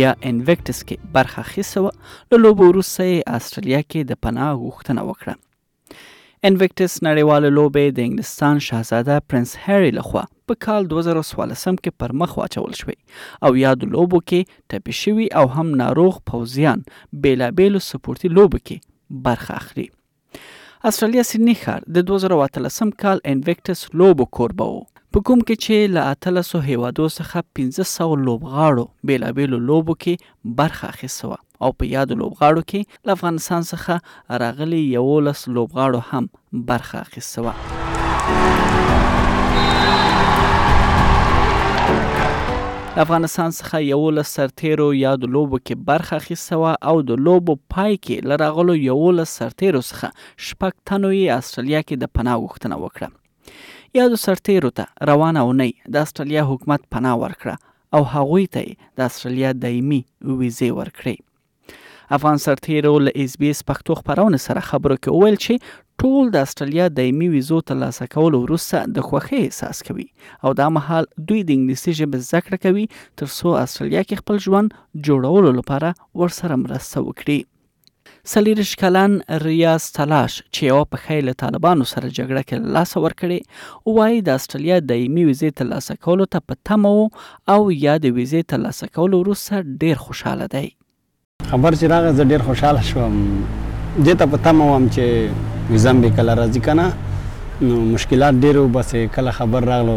یا انویکټس کې برخه اخیسته وه له لوبو وروسته یې استرالیا کې د پناه غوښتنه وکړه انویکټس نړیواله لوبه د انګلستان شاهزاده پرنس هری لخوا په کال 2014 کې پر مخ واچول شوې او یاد لوبو کې ټپي شوي او هم ناروغ پوځیان بیلابیلو سپورتي لوبو کې برخه اخلي استرالیا سیدنی ښار د 2018 کال انویکټس لوبو کوربه و په کوم کې چې له اتلسو هیوادو څخه 1500 لوبغاړو بیلابیلو لوبو کې برخه اخیسته او په یادو لوبغاړو کې له افغانستان څخه راغلي یولس لوبغاړو هم برخه اخیسته وه له افغانستان څخه یوولس سرتېرو یادو لوبو کې برخه اخیسته وه او د لوبو پای کې له راغلو یوولس سرتېرو څخه شپږ تنو یې استرالیا کې د پناه غوښتنه وکړه. یادو سرتېرو ته روانه اونۍ د استرالیا حکومت پناه ورکړه او هغوی ته یې د استرالیا دایمي ویزې ورکړې. افغان سرتېرو له اس بي اس پښتو خپرونې سره خبرو کې وویل چې ټول د استرالیا دایمي ویزو ترلاسه کولو وروسته د خوښۍ احساس کوي او دا مهال دوی د انګلیسي ژبې زده کړه کوي تر څو استرالیا کې خپل ژوند جوړولو لپاره ورسره مرسته وکړي سلیرش کلن ریاض تلاش چې یو په خیل طالبانو سره جګړه کې لاس ور کړې وایي د استرالیا دایمي ویزې ترلاسه کولو ته په تمه او یا د ویزې ترلاسه کولو وروسته ډېر خوشحاله دی. خبر چې راغی زه ډېر خوشحاله شوم، دې ته په تمه وم چې ویزه مې کله راځي که نه، نو مشکلات ډېر وو، بس کله خبر راغلو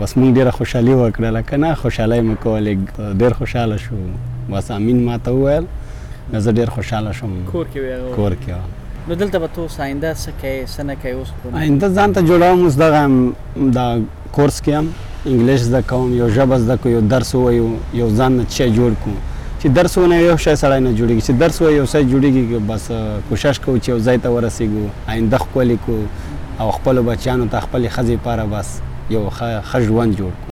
بس موږ ډېره خوشحالي وکړله که نه خوشحالۍ مو کولې، ډېر خوشحاله شو، بس امین ما ته وویل نو زه ډېر خوشحاله شوم، کور کې وې هغه وخت؟ کور کې وم. نو دلته به ته اوس آینده څه کوې څه نه کوې اوس؟ آینده ځان ته جوړوم اوس دغه یم دا کورس کې هم انګلش زده کوم یو ژبه زده کو یو درس وایو یو ځان نه شي جوړ کو چې درس ونه یو شي سړی نه جوړیږي چې درس وایو یو شي جوړیږي بس کوشش کو چې یو ځای ته ورسیږو آینده خپل کو او خپل بچیانو ته خپل خزي پاره بس یو ښه ژوند جوړ کو.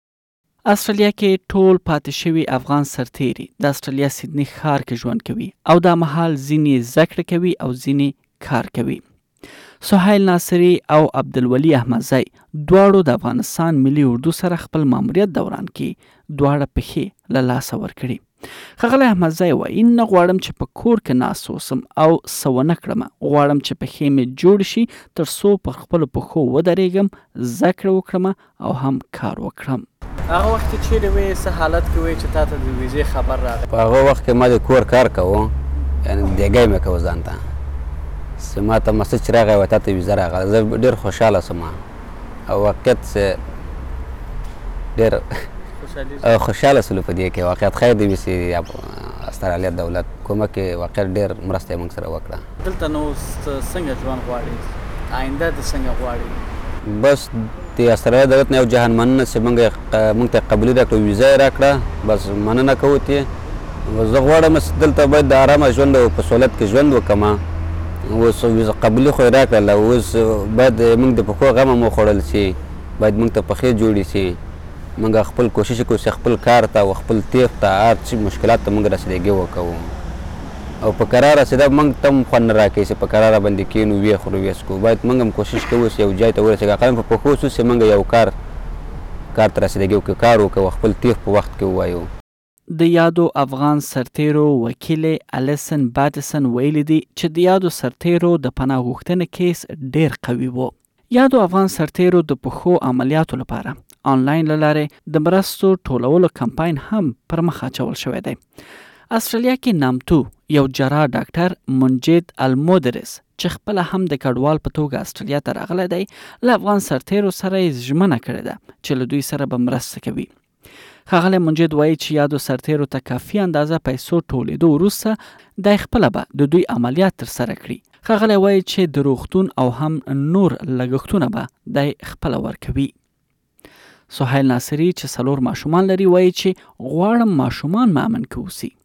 اسټرالیا کې ټول پاتې شوي افغان سرتېري د اسټرالیا سیدني ښار کې ژوند کوي او دا مهال ځینې زده کړې کوي او ځینې کار کوي. سهیل ناصري او عبدالولي احمدزی دواړو د افغانستان ملي اردو سره خپل ماموریت دوران کې دواړه پښې له لاسه ورکړي. ښاغلی احمدزی وایي، نه غواړم چې په کور کې ناست اوسم او څه ونه کړم، غواړم چې پښې مې جوړې شي تر څو پر خپلو پښو ودرېږم، زده کړه وکړم او هم کار وکړم. هغه وخت ته چیرې وې څه حالت کې وې چې تا ته د ویزې خبر راغی؟ په هغه وخت کې ما د کور کار کاوه یعنې دیګی مې کاوه ځان ته چې ما ته مسج راغی و تا ته ویزه راغله زه ډیر خوشحاله شوم او واقعیت چې ډیر خوشحاله شولو په دې کې واقعیت خیر دی وي چې استرالیا دولت کومک واقعیت ډیر مرسته یې موږ سره وکړه. دلته نو ته څنګه ژوند غواړې آینده دې څنګه غواړې. بس د استرالیا دولت نه یو جهان مننه چې موږ موږ ته قبلي راکړه ویزه یې راکړه بس مننه کوو ترې زه غواړم چې دلته باید د آرامه ژوند او په سهولت کې ژوند وکړم اوس ویزه قبلي خو یې راکړله اوس باید موږ د پښو غم هم وخوړل شي باید موږ ته پښې جوړې شي موږ خپل کوشش وکړو چې خپل کار ته او خپل تېښت ته هر څه مشکلات ته موږ رسېدګي وکړو. او په کراره سیده موږ ته هم خوند نه راکوي چې په کراره باندې کینو ویې خورو ویې څکو باید موږ هم کوشش کوو چې یو ځای ته ورسیږو هغه هم په پښو څو چې موږ یو کار کار ته رسیدګي وکړو کار وکړو خپل تیغ په وخت کې ووایو. د یادو افغان سرتیرو وکیلې الیسن بادیسن ویلي دي چې د یادو سرتیرو د پناه غوښتنې کیس ډیر قوي وو. یادو افغان سرتېرو د پښو عملیاتو لپاره آنلاین له لارې د مرستو ټولولو کمپاین هم پر مخ اچول شوی دی. استرالیا کې نامتو یو جراح ډاکټر منجد المودرس چې خپله هم د کډوال په توګه استرالیا ته راغلی دی، له افغان سرتېرو سره یې ژمنه کړې ده چې له دوی سره به مرسته کوي. ښاغلی منجد وایي چې یادو سرتېرو ته کافي اندازه پیسو ټولېدو وروسته دی خپله به د دوی عملیات ترسره کړي. ښاغلی وایي چې د روغتون او هم نور لګښتونه به دی خپله ورکوي. سهیل ناصري چې څلور ماشومان لري وایي چې غواړم ماشومان مې امن کې اوسي.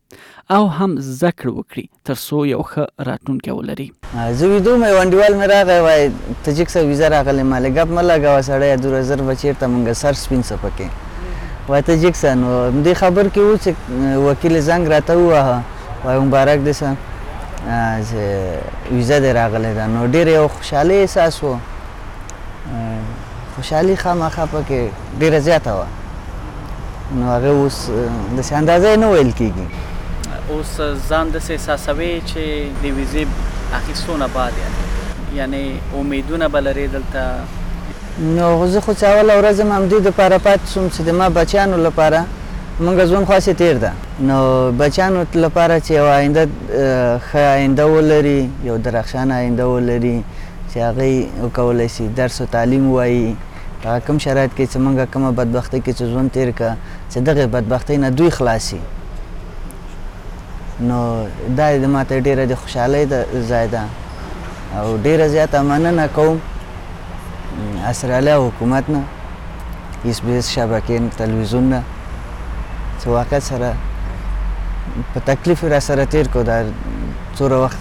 او هم زده کړه وکړي تر څو یو ښه راتلونکی ولري. زه ویده وم یو انډیوال مې راغی وای تجک صاحب ویزه راغلې مالې ګپ مه لګوه سړیه دوره زر به چیرته مونږ سر سپین سه پکې وای تجک صاحب نو همدې خبر کې وو چې وکیل زنګ راته وواهه وای مبارک دې سه چې ویزه دې راغلې ده نو ډیر یو خوشحالي احساس وو. خوشحالي خامخا پکې ډېره زیاته وه، نو هغه اوس داسې اندازه یې نه ویل کېږي. اوس ځان داسې احساسوې چې د ویزې اخیستو نه بعد یې؟ یعنې امیدونه به لرې دلته؟ نو زه خو څه اوله ورځ هم همدې لپاره پاتې شوم چې د ما بچیانو لپاره موږ ژوند خو هسې تېر ده، نو بچیانو لپاره چې یوه آینده ښه آینده ولري، یو درخشانه آینده ولري، چې هغوی وکولای شي درس او تعلیم ووایي، په هغه کوم شرایط کې چې موږ کومه بدبختۍ کې چې ژوند تېر کړ، چې دغې بدبختۍ نه دوی خلاص شي، نو دا د ماته ډېره د خوشحالۍ ځای ده او ډېره زیاته مننه کوم اسرالیا حکومت نه، ایس بي ایس شبکې تلویزیون نه چې واقعا سره په تکلیف را سره تېر کړو دا څوره وخت.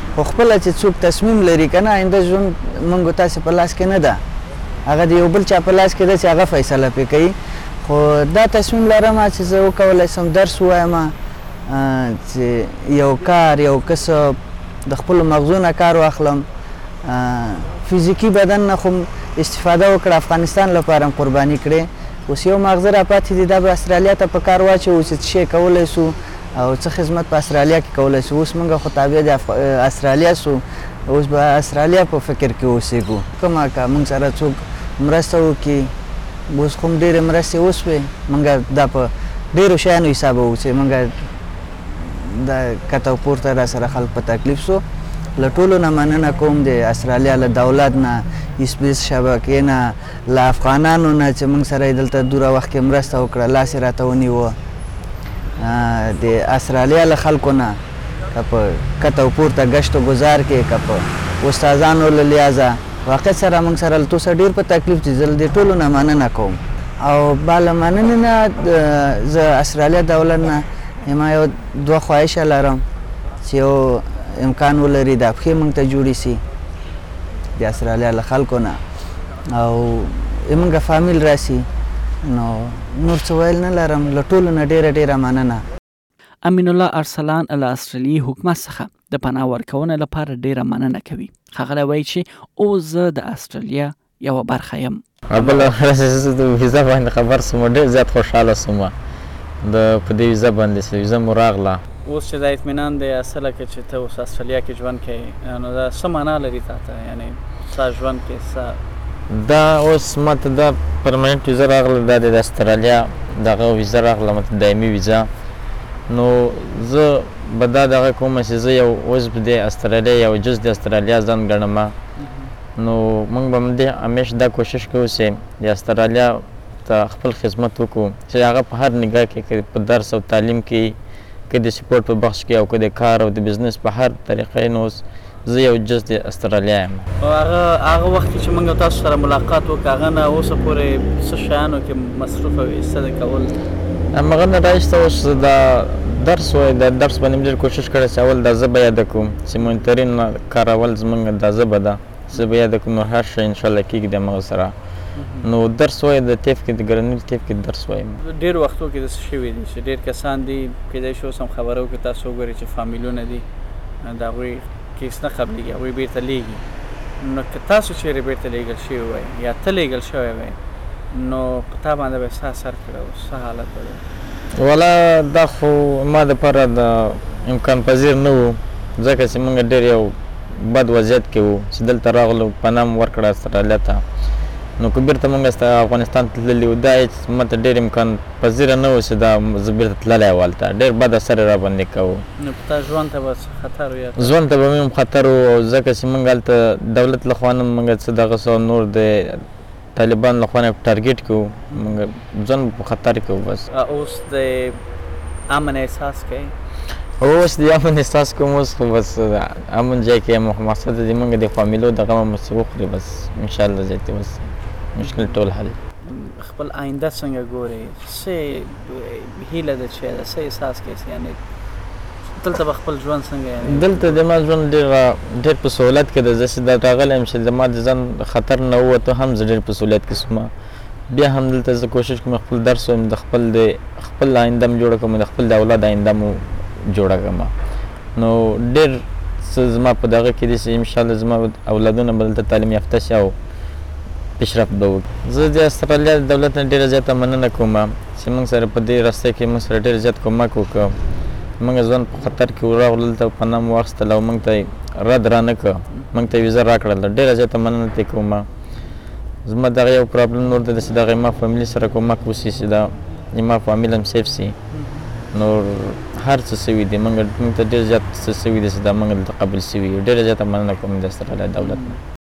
خو خپله چې څوک تصمیم لري که نه آینده ژوند موږ او تاسې په لاس کې نه ده هغه د یو بل چا په لاس کې ده چې هغه فیصله پرې کوي خو دا تصمیم لرم چې زه وکولای شم درس ووایم چې یو کار یو کسب د خپلو مغزو نه کار واخلم فزیکي بدن نه خو استفاده وکړه افغانستان لپاره هم قرباني کړې اوس یو مغزه راپاتې دي دا به استرالیا ته په کار واچوو چې څه شی کولی شو او څه خدمت په اسرالیا کې کولای شو اوس موږ خو تابع د اسرالیا شو اوس به اسرالیا په فکر کې اوسېږو. کومه که موږ سره څوک مرسته وکړي اوس خو هم ډېرې مرستې وشوې موږ دا په ډېرو شیانو حسابوو چې موږ دا کښته او پورته راسره خلک په تکلیف شو له ټولو نه مننه کوم د اسرالیا له دولت نه اسپیس شبکې نه له افغانانو نه چې موږ سره یې دلته دوره وخت کې مرسته وکړه، لاس یې راته ونیوه، د اسرالیا له خلکو نه که په کښته او پورته ګشت و ګذار کې که په استادانو له لیاځه واقعیت سره موږ سره له توسه ډېر په تکلیف دي، زه له دې ټولو نه مننه کوم. او با له مننې نه زه اسرالیا دولت نه اما یو دوه خواهشه لرم چې یو امکان ولري دا پښې موږ ته جوړې شي. د استرالیا له خلکو نه او زمونږ فامیل راسي نو نور څه ویل نه لرم له ټولو نه ډیره ډیره مننه امین الله ارسلان له استرالیي حکومت څخه د پناه ورکونه لپاره ډیره مننه کوي ښاغلی وایي چې اوس زه د استرالیا یوه برخه یم او بله خبره چې زه د ویزه باندې خبر شوم ډېر زیات خوشحاله شوم د په دې ویزه باندې چې ویزه مو راغله. اوس چې دا اطمینان دی هسې لکه چې ته اوس استرالیا کې ژوند کوې نو دا څه معنا لري تا ته یعنې ستا ژوند کې څه؟ دا اوس ما ته دا پرماننټ ویزه راغله دا د استرالیا دغه ویزه راغله ما ته دایمي ویزه نو زه به دا دغه کوم چې زه یو عضو د استرالیا یو جز د استرالیا ځان ګڼم. نو موږ به هم دې همېش دا کوشش کوو چې د استرالیا ته خپل خدمت وکړو چې هغه په هر نګاه کې که په درس او تعلیم کې که د سپورټ په بخش کې او که د کار او د بزنس په هر طریقه یې نو اوس زه یو جز د استرالیا یم. نو هغه هغه وخت کې چې موږ او تاسو سره ملاقات وکړ هغه نه اوسه پورې څه شیانو کې مصروف وې څه دې کول؟ همغه نه راایسته اوس دا درس وایې دا درس باندې مې ډېر کوشش کړی چې اول دا زه به یاده کړم چې مهمترین کارول زمونږ داذبه ده زه به یاد کړم نو هر شی ان شاءالله کیږي د همغه سره نو درس وایم د طیف کې د ګرنیل طیف کې درس وایم. ډیر وختو کې داسې شوي دي چې ډیر کسان دي کیدای شي اوس هم خبرو کې تاسو وګوري چې فامیلونه دي د هغوی کیس نه قبلیږي هغوی بیرته لیږي نو که تاسو چیرې بیرته لیږل شوي وای یا ته لیږل شوی وای نو په تا باندې به یې څه اثر کړی وو څه حالت به ولا دا خو ما د پاره د امکان پذیر نه وو ځکه چې موږ ډیر یو بد وضعیت کې وو چې دلته راغلو پنام ورکړه استرالیا ته نو که بیرته موږ است افغانستان تللی وو دا هیڅ مت ډیر امکان پذیر نه وو چې دا زه بیرته تللی والته ډیر بد اثر را باندې کوو نو په تا ژوند ته به خطر وي ژوند ته به مې هم خطر وو او ځکه چې موږ هلته دولت لخوا نه موږ څه دغه سو نور د طالبانو لخوا نه ټارګیټ کوو موږ ځان به په خطر کې وو بس. اوس د امن احساس کوي؟ هو اوس د امن احساس کوم اوس خو بس امن ځای کې یم خو مقصد د موږ د فامیلو د غمه مو څه وخوري بس ان شاء الله ځای ته اوس مشکل ټول حل. خپل آینده څنګه ګورې؟ څه هیله ده چی د څه احساس کوي چی یعنی دلته به خپل ژوند څنګه یعنی. دلته د ما ژوند ډیر ډیر په سهولت کی ده زه چی دلته راغلی یم چی د ما د ځان خطر نه ووتو هم زه ډیر په سهولت کی سوم بیا هم دلته زه کوشش کوم خپل درس ووایم د خپل د خپل آینده هم جوړه کړم د خپل د اولاد آینده هم جوړه کړم نو ډیر څه زما په دغه کی دی چی ان شاءالله زما اولادونه به دلته تعلیم یافته شی او پیشرفت به وکړي. زه د استرالیا د دولت نه ډیره زیاته مننه کوم. چی موږ سره په دی رسته کی موږ سره ډیر زیات کمک وکړ موږ ځوان په خطر کی وراغلو دلته پناه مو واخستله او موږ ته یی رد رانه کړ موږ ته ویزه راکړله ډیره زیاته مننه تی کوم زما دغه یو پرابلم نور ده چی دغه یما فامیلی سره کمک وسی چی دا یما فامیل هم سیف سی نور هر څه سوی دی موږ موږ ته ډیر زیات څه سوی دی چی دا موږ دلته قبول سوی یو ډیره زیاته مننه کوم داسترالیا دولت نه.